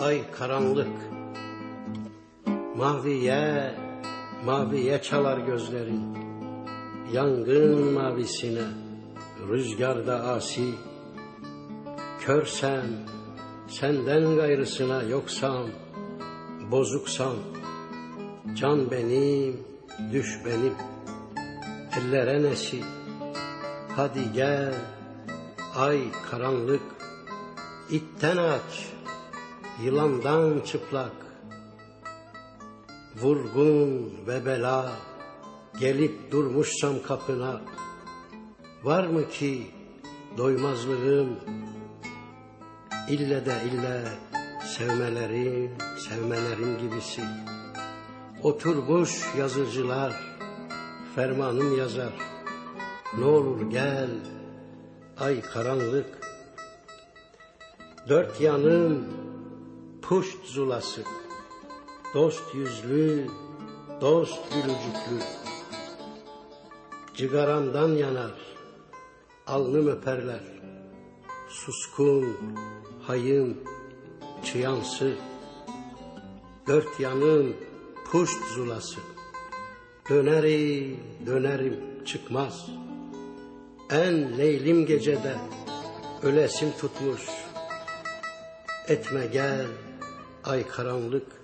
ay karanlık. Maviye, maviye çalar gözlerin. Yangın mavisine, rüzgarda asi. Körsem, senden gayrısına yoksam Bozuksam, can benim, düş benim. Ellere nesi, hadi gel Ay karanlık, itten aç Yılandan çıplak Vurgun ve bela Gelip durmuşsam kapına Var mı ki doymazlığım? İlle de ille sevmelerim, sevmelerim gibisi. Oturmuş yazıcılar fermanım yazar. Ne olur gel ay karanlık. Dört yanım puşt zulası. Dost yüzlü, dost gülücüklü. Cigaramdan yanar, alnım öperler. Suskun, hayım, çıyansı. Dört yanım puşt zulası. Dönerim, dönerim çıkmaz. En leylim gecede ölesim tutmuş. Etme gel ay karanlık